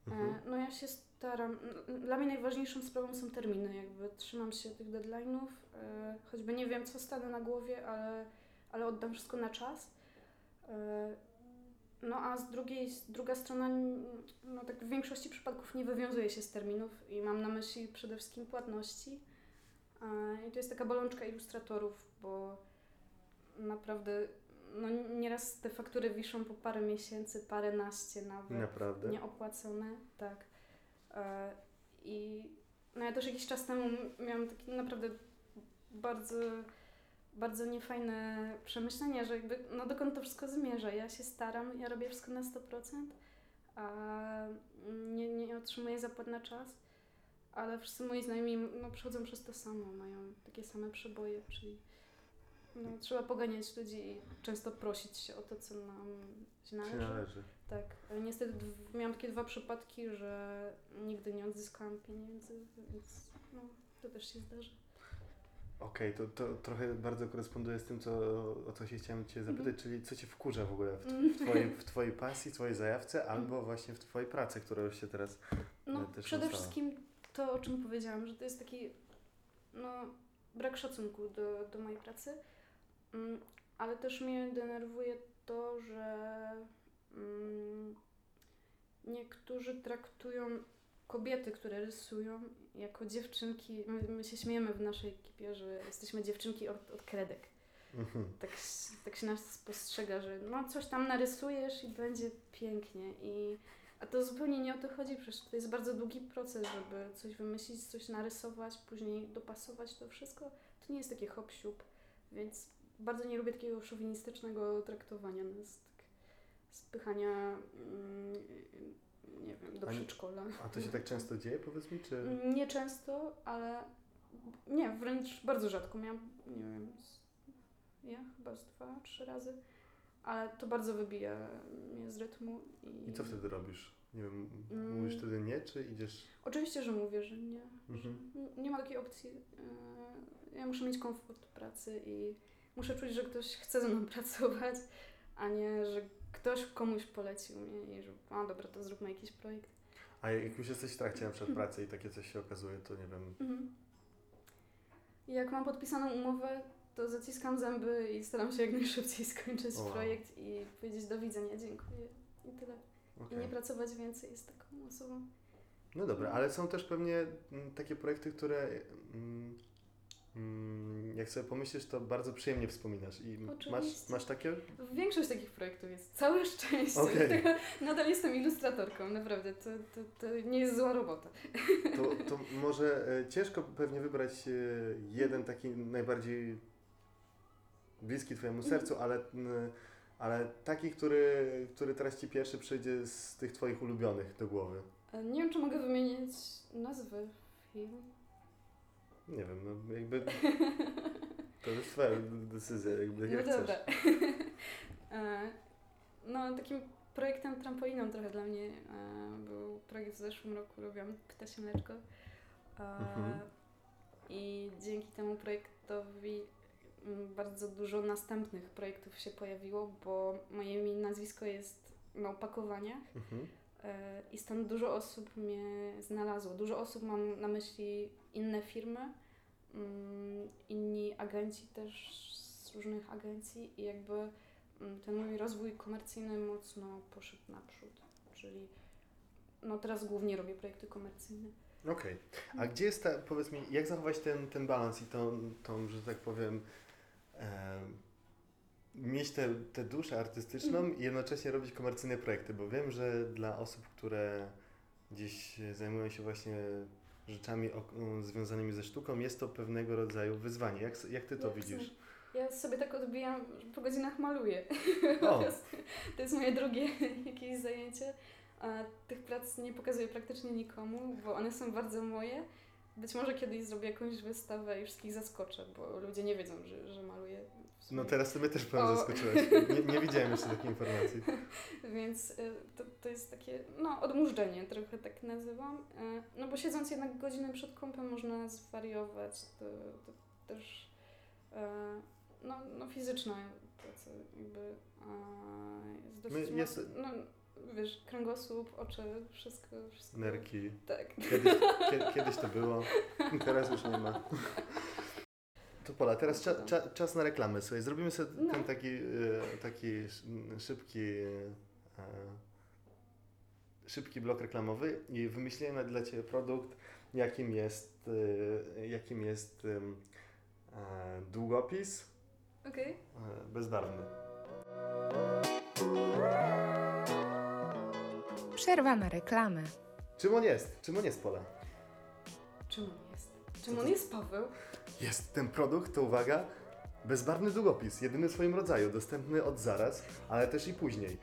Speaker 1: Mhm.
Speaker 2: E, No ja się staram, dla mnie najważniejszą sprawą są terminy, jakby trzymam się tych deadline'ów, e, choćby nie wiem co stanę na głowie, ale, ale oddam wszystko na czas. E, No a z drugiej, druga strona, no tak w większości przypadków nie wywiązuje się z terminów i mam na myśli przede wszystkim płatności. I to jest taka bolączka ilustratorów, bo naprawdę no nieraz te faktury wiszą po parę miesięcy, paręnaście nawet
Speaker 1: Naprawdę?
Speaker 2: nieopłacone, tak. E, I no ja też jakiś czas temu miałam takie naprawdę bardzo, bardzo niefajne przemyślenia, że jakby, no dokąd to wszystko zmierza. Ja się staram, ja robię wszystko na 100%, a nie, nie otrzymuję zapłat na czas, ale wszyscy moi znajomi no, przechodzą przez to samo, mają takie same przeboje, czyli no, trzeba poganiać ludzi i często prosić się o to, co nam się należy.
Speaker 1: należy.
Speaker 2: Tak, ale niestety miałam takie dwa przypadki, że nigdy nie odzyskałam pieniędzy, więc no, to też się zdarza.
Speaker 1: Okej, to, to trochę bardzo koresponduje z tym, co, o co się chciałem Cię zapytać,
Speaker 2: Mhm.
Speaker 1: czyli co Cię wkurza w ogóle w,
Speaker 2: Mm.
Speaker 1: w, twojej, w Twojej pasji, Twojej zajawce, albo właśnie w Twojej pracy, która już się teraz...
Speaker 2: No,
Speaker 1: też
Speaker 2: przede wszystkim to, o czym powiedziałam, że to jest taki no, brak szacunku do, do mojej pracy, mm, ale też mnie denerwuje to, że mm, niektórzy traktują kobiety, które rysują, jako dziewczynki. My, my się śmiejemy w naszej ekipie, że jesteśmy dziewczynki od, od kredek.
Speaker 1: Mhm.
Speaker 2: tak, tak się nas postrzega, że no coś tam narysujesz i będzie pięknie. I, a to zupełnie nie o to chodzi, przecież to jest bardzo długi proces, żeby coś wymyślić, coś narysować, później dopasować to wszystko. To nie jest takie hop siup, więc bardzo nie lubię takiego szowinistycznego traktowania nas, tak spychania, mm, nie wiem, do
Speaker 1: A
Speaker 2: przedszkola.
Speaker 1: A to się tak często dzieje, powiedz mi, czy...
Speaker 2: Nie często, ale nie, wręcz bardzo rzadko. Miałam, nie wiem, z, ja chyba z dwa, trzy razy, ale to bardzo wybija mnie z rytmu. I,
Speaker 1: I co wtedy robisz? Nie wiem,
Speaker 2: Mm.
Speaker 1: mówisz wtedy nie, czy idziesz...
Speaker 2: Oczywiście, że mówię, że nie.
Speaker 1: Mhm.
Speaker 2: Nie ma takiej opcji. Yy, Ja muszę mieć komfort pracy i muszę czuć, że ktoś chce ze mną pracować, a nie, że ktoś komuś polecił mnie i że a dobra, to zróbmy jakiś projekt.
Speaker 1: A jak już jesteś w trakcie na przykład pracy i takie coś się okazuje, to nie wiem...
Speaker 2: Mhm. I Jak mam podpisaną umowę, to zaciskam zęby i staram się jak najszybciej skończyć
Speaker 1: wow.
Speaker 2: projekt i powiedzieć do widzenia, dziękuję i tyle. I
Speaker 1: okej.
Speaker 2: nie pracować więcej z taką osobą.
Speaker 1: No dobra, ale są też pewnie mm, takie projekty, które mm, jak sobie pomyślisz, to bardzo przyjemnie wspominasz. I masz,
Speaker 2: Oczywiście.
Speaker 1: masz takie?
Speaker 2: Większość takich projektów jest całe szczęście. Dlatego nadal jestem ilustratorką, naprawdę. To, to, to nie jest zła robota.
Speaker 1: To, to może e, ciężko pewnie wybrać e, jeden taki najbardziej bliski Twojemu sercu, ale, mm, ale taki, który, który teraz Ci pierwszy przyjdzie z tych Twoich ulubionych do głowy.
Speaker 2: E, Nie wiem, czy mogę wymienić nazwy film.
Speaker 1: Nie wiem, no jakby to jest Twoja decyzja, jakby jak
Speaker 2: no
Speaker 1: chcesz.
Speaker 2: dobra. E, no, takim projektem trampoliną trochę dla mnie e, był projekt w zeszłym roku, robiłam Ptasie Mleczko. E,
Speaker 1: Mhm.
Speaker 2: I dzięki temu projektowi mm, bardzo dużo następnych projektów się pojawiło, bo moje nazwisko jest na opakowaniach
Speaker 1: Mhm.
Speaker 2: i stąd dużo osób mnie znalazło. Dużo osób mam na myśli inne firmy, mm, inni agenci też z różnych agencji i jakby mm, ten mój rozwój komercyjny mocno poszedł naprzód. Czyli no teraz głównie robię projekty komercyjne.
Speaker 1: Okej. A gdzie jest ta, powiedz mi, jak zachować ten, ten balans i tą, tą, że tak powiem, e, mieć tę tę duszę artystyczną i jednocześnie robić komercyjne projekty, bo wiem, że dla osób, które gdzieś zajmują się właśnie rzeczami o, o, związanymi ze sztuką, jest to pewnego rodzaju wyzwanie. Jak, jak Ty to widzisz?
Speaker 2: Ja sobie tak odbijam, po godzinach maluję. To, jest, to jest moje drugie jakieś zajęcie. A tych prac nie pokazuję praktycznie nikomu, bo one są bardzo moje. Być może kiedyś zrobię jakąś wystawę i wszystkich zaskoczę, bo ludzie nie wiedzą, że, że maluję.
Speaker 1: No teraz mnie też pewnie
Speaker 2: O.
Speaker 1: zaskoczyłeś. Nie, nie widziałem jeszcze takiej informacji.
Speaker 2: Więc y, to, to jest takie, no, odmurzczenie, trochę tak nazywam. Y, No bo siedząc jednak godzinę przed kąpem można zwariować. To, to też E, no, no fizyczna praca jakby jest dosyć
Speaker 1: No, jest-
Speaker 2: no wiesz, kręgosłup, oczy, wszystko, wszystko.
Speaker 1: Nerki.
Speaker 2: Tak.
Speaker 1: Kiedyś, kie, kiedyś to było, teraz już nie ma. To Pola, teraz cza, cza, czas na reklamę. Słuchaj, zrobimy sobie
Speaker 2: No.
Speaker 1: ten taki, e, taki sz- szybki, e, szybki blok reklamowy i wymyśliłem dla Ciebie produkt, jakim jest, e, jakim jest długopis e, bezbarwny.
Speaker 3: Przerwa na reklamę.
Speaker 1: Czym on jest? Czym on jest, Pola?
Speaker 2: Czym on jest? Czym on jest, Paweł?
Speaker 1: Jest ten produkt, to uwaga, bezbarwny długopis, jedyny w swoim rodzaju, dostępny od zaraz, ale też i później.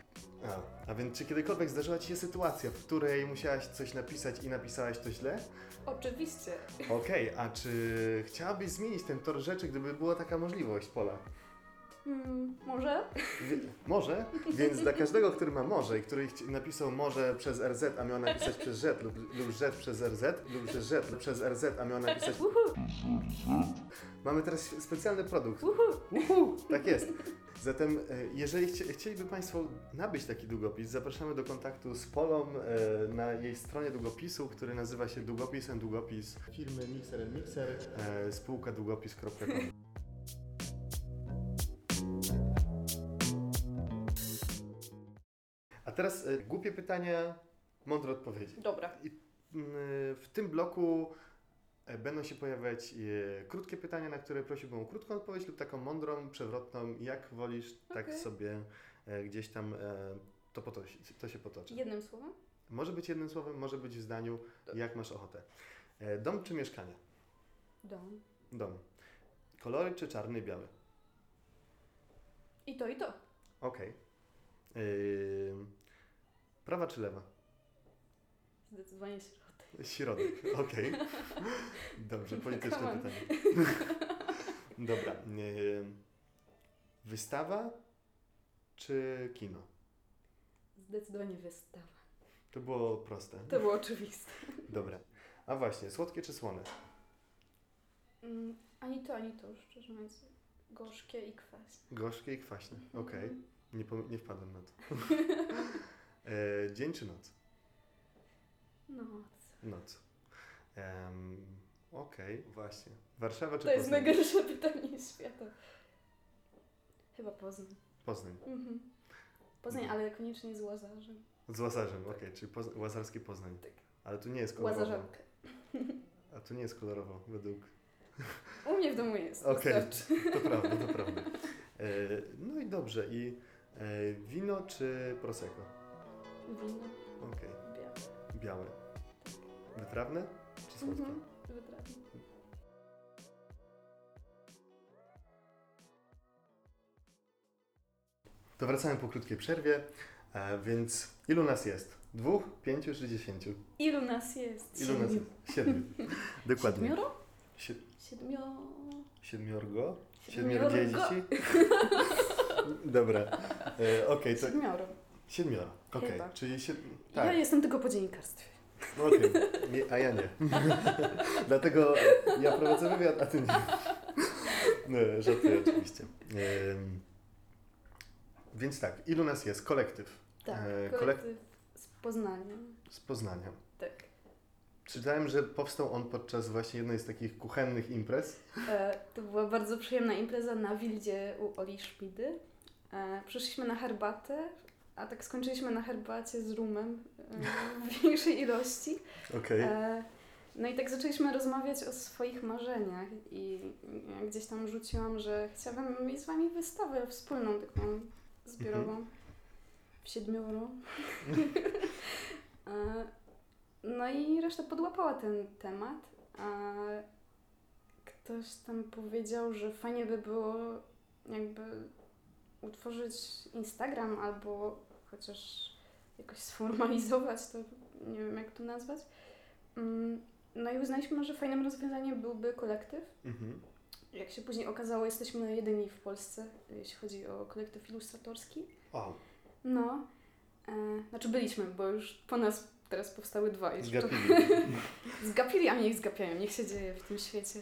Speaker 1: A, a więc czy kiedykolwiek zdarzyła Ci się sytuacja, w której musiałaś coś napisać i napisałaś to źle?
Speaker 2: Oczywiście.
Speaker 1: Okej, a czy chciałabyś zmienić ten tor rzeczy, gdyby była taka możliwość, Pola?
Speaker 2: Hmm, może?
Speaker 1: Wie, może, więc dla każdego, który ma może i który napisał może przez RZ, a miał napisać przez Z lub, lub Z przez RZ, lub przez Z przez RZ, a miał napisać Mamy teraz specjalny produkt. Uhu, tak jest. Zatem, e, jeżeli chci, chcieliby Państwo nabyć taki długopis, zapraszamy do kontaktu z Polą e, na jej stronie długopisu, który nazywa się Długopis and Długopis firmy Mixer Mixer, e, spółka długopis.com. teraz e, głupie pytania, mądre odpowiedzi.
Speaker 2: Dobra.
Speaker 1: Mm, W tym bloku e, będą się pojawiać krótkie pytania, na które prosiłbym o krótką odpowiedź lub taką mądrą, przewrotną, jak wolisz, tak
Speaker 2: Okej.
Speaker 1: sobie gdzieś tam to, potoczy, to się potoczy.
Speaker 2: Jednym słowem?
Speaker 1: Może być jednym słowem, może być w zdaniu, jak masz ochotę. Dom czy mieszkanie?
Speaker 2: Dom.
Speaker 1: Dom. Kolory czy czarny i biały?
Speaker 2: I to, i to.
Speaker 1: Okej. Ym, Prawa czy lewa?
Speaker 2: Zdecydowanie środek.
Speaker 1: Środek, okej. Dobrze, polityczne
Speaker 2: Come on.
Speaker 1: pytanie. Dobra. Wystawa czy kino?
Speaker 2: Zdecydowanie wystawa.
Speaker 1: To było proste.
Speaker 2: To było oczywiste.
Speaker 1: Dobra. A właśnie, słodkie czy słone?
Speaker 2: Mm, ani to, ani to, szczerze mówiąc. Gorzkie i kwaśne.
Speaker 1: Gorzkie i kwaśne. Okej.
Speaker 2: Mhm.
Speaker 1: Nie, nie wpadłem na to. e, dzień czy noc?
Speaker 2: Noc.
Speaker 1: Noc. Em, Okej, właśnie. Warszawa czy
Speaker 2: To jest
Speaker 1: Poznań?
Speaker 2: najgorsze pytanie świata. Chyba Poznań.
Speaker 1: Poznań.
Speaker 2: Mhm. Poznań, ale koniecznie z Łazarzem.
Speaker 1: Z Łazarzem, okej, czyli Poz- Łazarski Poznań.
Speaker 2: Tak.
Speaker 1: Ale tu nie jest kolorowo.
Speaker 2: Łazarzankę.
Speaker 1: A tu nie jest kolorowo, według
Speaker 2: U mnie w domu jest.
Speaker 1: Okej,
Speaker 2: wystarczy.
Speaker 1: to prawda, to prawda. E, no i dobrze, i e, wino czy prosecco?
Speaker 2: Wino.
Speaker 1: Okej,
Speaker 2: Białe.
Speaker 1: białe. Wytrawne czy słodkie?
Speaker 2: Mhm. Wytrawne.
Speaker 1: To wracamy po krótkiej przerwie, e, więc ilu nas jest? Dwóch, pięciu czy dziesięciu?
Speaker 2: Ilu nas jest?
Speaker 1: Ilu nas jest? Siedmiu. Dokładnie.
Speaker 2: Siedmioro?
Speaker 1: Sie-
Speaker 2: Siedmio...
Speaker 1: siedmiorgo? Siedmioro dzieci? Dobra, e, okej, to
Speaker 2: Siedmioro.
Speaker 1: siedmioro, okej,
Speaker 2: Chyba.
Speaker 1: czyli.
Speaker 2: Ja
Speaker 1: tak.
Speaker 2: jestem tylko po dziennikarstwie.
Speaker 1: No Okej, Nie, a ja nie. Dlatego ja prowadzę wywiad, a ty nie. No, żartuję oczywiście. Więc tak, ilu nas jest? Kolektyw
Speaker 2: Tak,
Speaker 1: E, kolek-
Speaker 2: kolektyw z Poznania.
Speaker 1: z Poznania.
Speaker 2: Tak.
Speaker 1: Czytałem, że powstał on podczas właśnie jednej z takich kuchennych imprez.
Speaker 2: E, to była bardzo przyjemna impreza na Wildzie u Oli Szpidy. E, przyszliśmy na herbatę, a tak skończyliśmy na herbacie z rumem e, w większej ilości.
Speaker 1: Okej.
Speaker 2: E, no i tak zaczęliśmy rozmawiać o swoich marzeniach i ja gdzieś tam rzuciłam, że chciałabym mieć z Wami wystawę wspólną, taką zbiorową w Siedmioro. E, no i reszta podłapała ten temat, a ktoś tam powiedział, że fajnie by było jakby utworzyć Instagram albo chociaż jakoś sformalizować to, nie wiem jak to nazwać. Mm, No i uznaliśmy, że fajnym rozwiązaniem byłby kolektyw.
Speaker 1: Mhm.
Speaker 2: Jak się później okazało, jesteśmy jedyni w Polsce, jeśli chodzi o kolektyw ilustratorski.
Speaker 1: O,
Speaker 2: No, e, znaczy byliśmy, bo już po nas teraz powstały dwa.
Speaker 1: Zgapili.
Speaker 2: Zgapili, a niech zgapiają, niech się dzieje w tym świecie.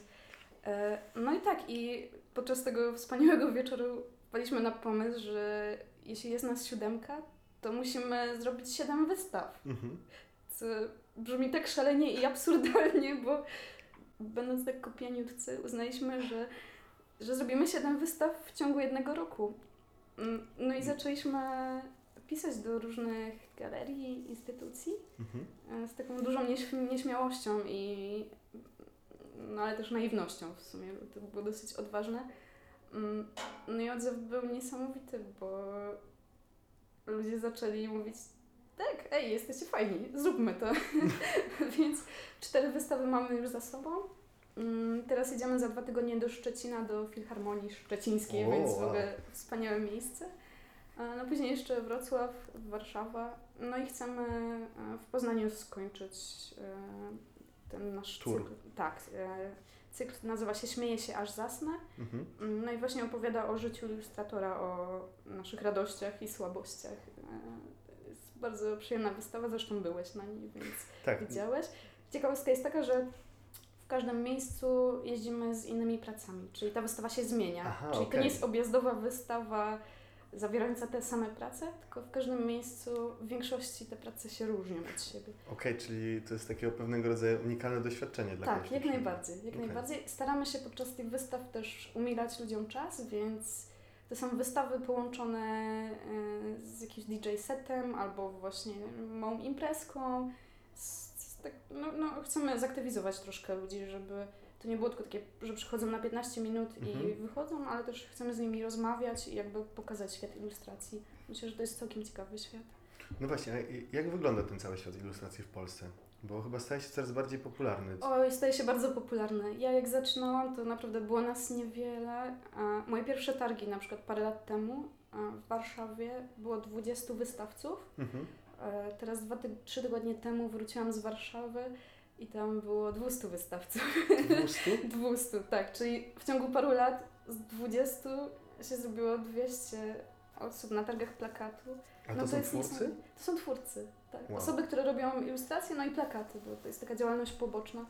Speaker 2: E, No i tak, i podczas tego wspaniałego wieczoru wpadliśmy na pomysł, że jeśli jest nas siódemka, to musimy zrobić siedem wystaw.
Speaker 1: Mhm.
Speaker 2: Co brzmi tak szalenie i absurdalnie, bo będąc tak kopianiutcy uznaliśmy, że, że zrobimy siedem wystaw w ciągu jednego roku. Mm, No i zaczęliśmy pisać do różnych galerii, instytucji
Speaker 1: Mhm.
Speaker 2: e, z taką dużą nieś- nieśmiałością i no ale też naiwnością w sumie, bo to było dosyć odważne. Mm, No i odzew był niesamowity, bo ludzie zaczęli mówić tak, ej, jesteście fajni, zróbmy to. Więc cztery wystawy mamy już za sobą. Mm, Teraz jedziemy za dwa tygodnie do Szczecina, do Filharmonii Szczecińskiej,
Speaker 1: O,
Speaker 2: więc w ogóle wspaniałe miejsce. E, No później jeszcze Wrocław, Warszawa. No i chcemy e, w Poznaniu skończyć e, ten nasz
Speaker 1: Tour.
Speaker 2: cykl. Tak. Cykl nazywa się Śmieje się aż zasnę.
Speaker 1: Mhm.
Speaker 2: Mm, No i właśnie opowiada o życiu ilustratora, o naszych radościach i słabościach. E, Jest bardzo przyjemna wystawa, zresztą byłeś na niej, więc
Speaker 1: Tak.
Speaker 2: widziałeś. Ciekawostka jest taka, że w każdym miejscu jeździmy z innymi pracami, czyli ta wystawa się zmienia.
Speaker 1: Aha,
Speaker 2: czyli to
Speaker 1: okej.
Speaker 2: nie jest objazdowa wystawa zawierająca te same prace, tylko w każdym miejscu w większości te prace się różnią od siebie.
Speaker 1: Okej, czyli to jest takiego pewnego rodzaju unikalne doświadczenie dla
Speaker 2: Tak, jak najbardziej, jak
Speaker 1: Okej.
Speaker 2: najbardziej. Staramy się podczas tych wystaw też umilać ludziom czas, więc to są wystawy połączone e, z jakimś DJ setem albo właśnie małą imprezką. Z, z tak, no, no, chcemy zaktywizować troszkę ludzi, żeby to nie było tylko takie, że przychodzą na 15 minut i
Speaker 1: Mhm.
Speaker 2: wychodzą, ale też chcemy z nimi rozmawiać i jakby pokazać świat ilustracji. Myślę, że to jest całkiem ciekawy świat.
Speaker 1: No właśnie, a i- jak wygląda ten cały świat ilustracji w Polsce? Bo chyba staje się coraz bardziej popularny.
Speaker 2: Oj, staje się bardzo popularny. Ja jak zaczynałam, to naprawdę było nas niewiele. Moje pierwsze targi, na przykład parę lat temu w Warszawie, było 20 wystawców.
Speaker 1: Mhm.
Speaker 2: E, Teraz dwa ty- trzy tygodnie temu wróciłam z Warszawy i tam było 200 wystawców.
Speaker 1: 200?
Speaker 2: 200, tak. Czyli w ciągu paru lat z 20 się zrobiło 200 osób na targach plakatu.
Speaker 1: A
Speaker 2: No
Speaker 1: to są
Speaker 2: jest
Speaker 1: twórcy?
Speaker 2: To są twórcy, tak.
Speaker 1: Wow.
Speaker 2: Osoby, które robią ilustracje, no i plakaty, bo to jest taka działalność poboczna,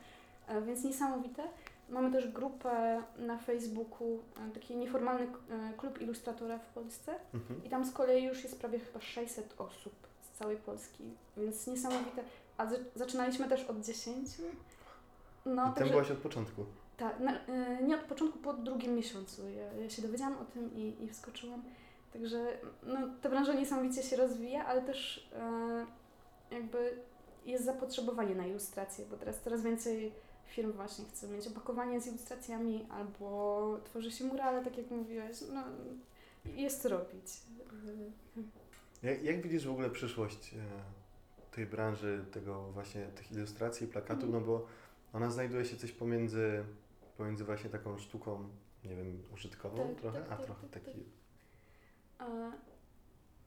Speaker 2: e, więc niesamowite. Mamy też grupę na Facebooku, e, taki nieformalny e, klub ilustratora w Polsce
Speaker 1: Mhm.
Speaker 2: i tam z kolei już jest prawie chyba 600 osób z całej Polski, więc niesamowite. A z- zaczynaliśmy też od 10. No,
Speaker 1: I tam
Speaker 2: także,
Speaker 1: byłaś od początku.
Speaker 2: tak, na, e, nie od początku, po drugim miesiącu. Ja, ja się dowiedziałam o tym i, i wskoczyłam. Także no, ta branża niesamowicie się rozwija, ale też e, jakby jest zapotrzebowanie na ilustracje, bo teraz coraz więcej firm właśnie chce mieć opakowanie z ilustracjami albo tworzy się murale, tak jak mówiłeś. No, jest co robić.
Speaker 1: Jak, jak widzisz w ogóle przyszłość e, tej branży, tego właśnie tych ilustracji, plakatów,
Speaker 2: Mhm.
Speaker 1: no bo ona znajduje się coś pomiędzy, pomiędzy właśnie taką sztuką, nie wiem, użytkową
Speaker 2: Tak,
Speaker 1: trochę,
Speaker 2: tak,
Speaker 1: a
Speaker 2: tak,
Speaker 1: trochę
Speaker 2: tak,
Speaker 1: taki...
Speaker 2: A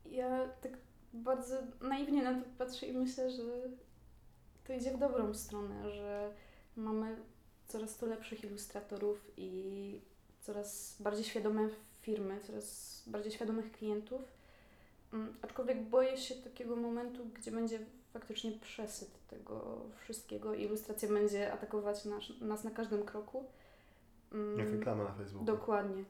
Speaker 2: ja tak bardzo naiwnie na to patrzę i myślę, że to idzie w dobrą stronę, że mamy coraz to lepszych ilustratorów i coraz bardziej świadome firmy, coraz bardziej świadomych klientów. Mm, Aczkolwiek boję się takiego momentu, gdzie będzie faktycznie przesyt tego wszystkiego i ilustracja będzie atakować nas, nas na każdym kroku. Mm,
Speaker 1: Jak reklama na Facebooku.
Speaker 2: Dokładnie.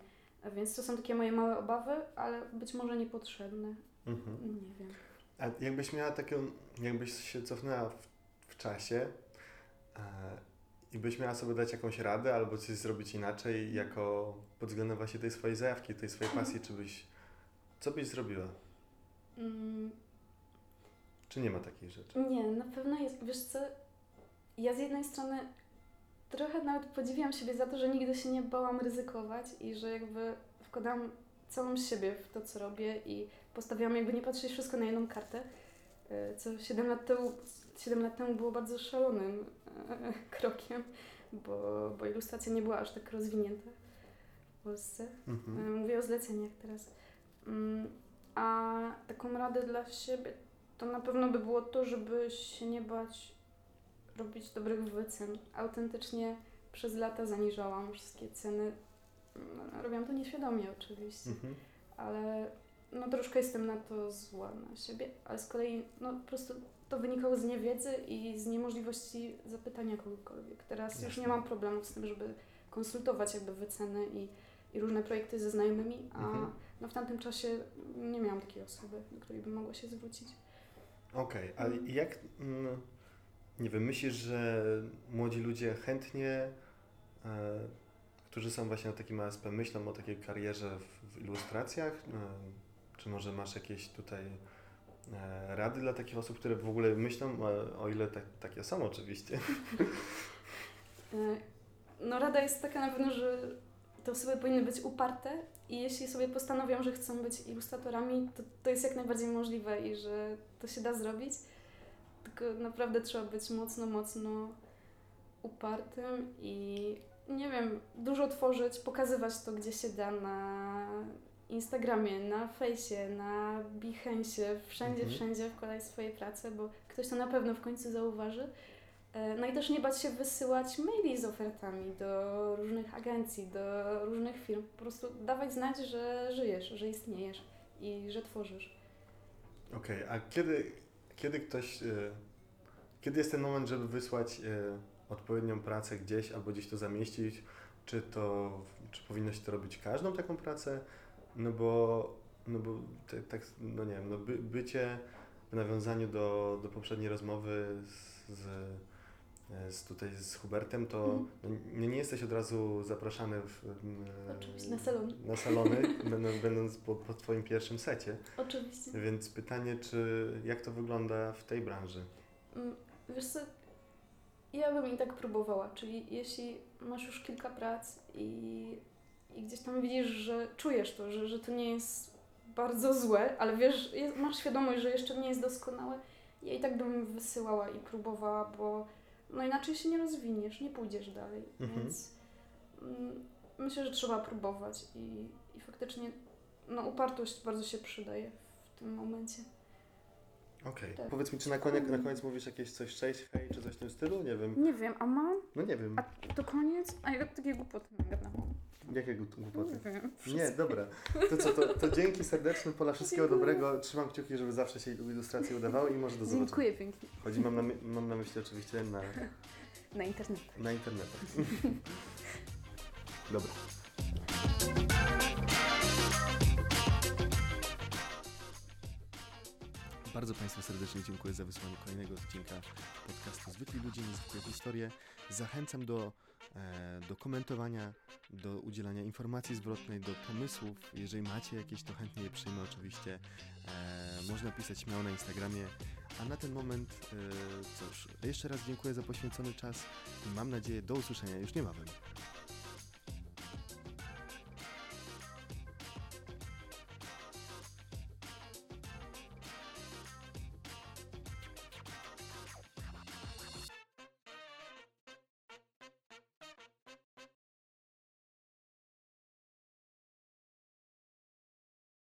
Speaker 2: Więc to są takie moje małe obawy, ale być może niepotrzebne.
Speaker 1: Mhm.
Speaker 2: Nie wiem.
Speaker 1: A jakbyś miała taką, jakbyś się cofnęła w, w czasie e, i byś miała sobie dać jakąś radę albo coś zrobić inaczej jako pod względem właśnie tej swojej zajawki, tej swojej pasji, czy byś, co byś zrobiła?
Speaker 2: Mm,
Speaker 1: Czy nie ma takiej rzeczy?
Speaker 2: nie, na pewno jest. Wiesz co? Ja z jednej strony trochę nawet podziwiam siebie za to, że nigdy się nie bałam ryzykować i że jakby wkładam całą siebie w to, co robię i postawiłam jakby nie patrzeć wszystko na jedną kartę, e, co 7 lat temu, 7 lat temu było bardzo szalonym e, krokiem, bo, bo ilustracja nie była aż tak rozwinięta w Polsce.
Speaker 1: Mhm.
Speaker 2: E, Mówię o zleceniach teraz. Mm, A taką radę dla siebie to na pewno by było to, żeby się nie bać robić dobrych wycen. Autentycznie przez lata zaniżałam wszystkie ceny. No, Robiłam to nieświadomie oczywiście,
Speaker 1: Mhm.
Speaker 2: ale no troszkę jestem na to zła na siebie, ale z kolei no po prostu to wynikało z niewiedzy i z niemożliwości zapytania kogokolwiek. Teraz już
Speaker 1: Jasne.
Speaker 2: nie mam problemu z tym, żeby konsultować jakby wyceny i i różne projekty ze znajomymi, a
Speaker 1: Mhm.
Speaker 2: no w tamtym czasie nie miałam takiej osoby, do której bym mogła się zwrócić.
Speaker 1: Okej, ale jak, mm, nie wiem, myślisz, że młodzi ludzie chętnie, e, którzy są właśnie na takim ASP, myślą o takiej karierze w, ilustracjach? E, czy może masz jakieś tutaj e, rady dla takich osób, które w ogóle myślą, o, ile tak, takie są oczywiście?
Speaker 2: No rada jest taka na pewno, że te osoby powinny być uparte i jeśli sobie postanowią, że chcą być ilustratorami, to to jest jak najbardziej możliwe i że to się da zrobić. Tylko naprawdę trzeba być mocno, mocno upartym i nie wiem, dużo tworzyć, pokazywać to, gdzie się da na Instagramie, na fejsie, na Behance, wszędzie,
Speaker 1: Mhm.
Speaker 2: wszędzie wkładać swoje prace, bo ktoś to na pewno w końcu zauważy. E, No i też nie bać się wysyłać maili z ofertami do różnych agencji, do różnych firm. Po prostu dawać znać, że żyjesz, że istniejesz i że tworzysz.
Speaker 1: Okej, a kiedy, kiedy ktoś, e, kiedy jest ten moment, żeby wysłać e, odpowiednią pracę gdzieś albo gdzieś to zamieścić? Czy to, czy powinno się to robić każdą taką pracę? No bo, no bo tak, no nie wiem, no by, bycie w nawiązaniu do, do poprzedniej rozmowy z, z, z tutaj z Hubertem, to
Speaker 2: Mhm.
Speaker 1: no, nie, jesteś od razu zapraszany w,
Speaker 2: Oczywiście, na salony.
Speaker 1: na salony, będąc, będąc po, po Twoim pierwszym secie.
Speaker 2: Oczywiście.
Speaker 1: Więc pytanie, czy jak to wygląda w tej branży?
Speaker 2: Mm, Wiesz co, ja bym i tak próbowała, czyli jeśli masz już kilka prac i, i gdzieś tam widzisz, że czujesz to, że, że to nie jest bardzo złe, ale wiesz, jest, masz świadomość, że jeszcze nie jest doskonałe, ja i tak bym wysyłała i próbowała, bo no inaczej się nie rozwiniesz, nie pójdziesz dalej,
Speaker 1: Mhm.
Speaker 2: więc mm, myślę, że trzeba próbować i, i faktycznie no, upartość bardzo się przydaje w tym momencie.
Speaker 1: Okej.
Speaker 2: Tak.
Speaker 1: Powiedz mi, czy na koniec, na koniec mówisz jakieś coś cześć, hej, czy coś w tym stylu? Nie wiem.
Speaker 2: Nie wiem, a mam?
Speaker 1: No nie wiem.
Speaker 2: A to koniec? A ja takie głupoty gadam.
Speaker 1: Jakie gł- głupoty?
Speaker 2: Nie wiem.
Speaker 1: Nie, dobra. To co, to, to dzięki serdeczne, Pola, wszystkiego
Speaker 2: Dziękuję.
Speaker 1: dobrego. Trzymam kciuki, żeby zawsze się ilustracje udawały i może do zobaczenia.
Speaker 2: Dziękuję pięknie.
Speaker 1: Chodzi, mam na, mam na myśli oczywiście na,
Speaker 2: Na internecie.
Speaker 1: na internetach. Dobra. Bardzo Państwu serdecznie dziękuję za wysłanie kolejnego odcinka podcastu Zwykli Ludzie, Niezwykłe Historie. Zachęcam do, e, do komentowania, do udzielania informacji zwrotnej, do pomysłów. Jeżeli macie jakieś, to chętnie je przyjmę oczywiście. E, można pisać śmiało na Instagramie. A na ten moment, e, cóż, jeszcze raz dziękuję za poświęcony czas i mam nadzieję do usłyszenia już niebawem.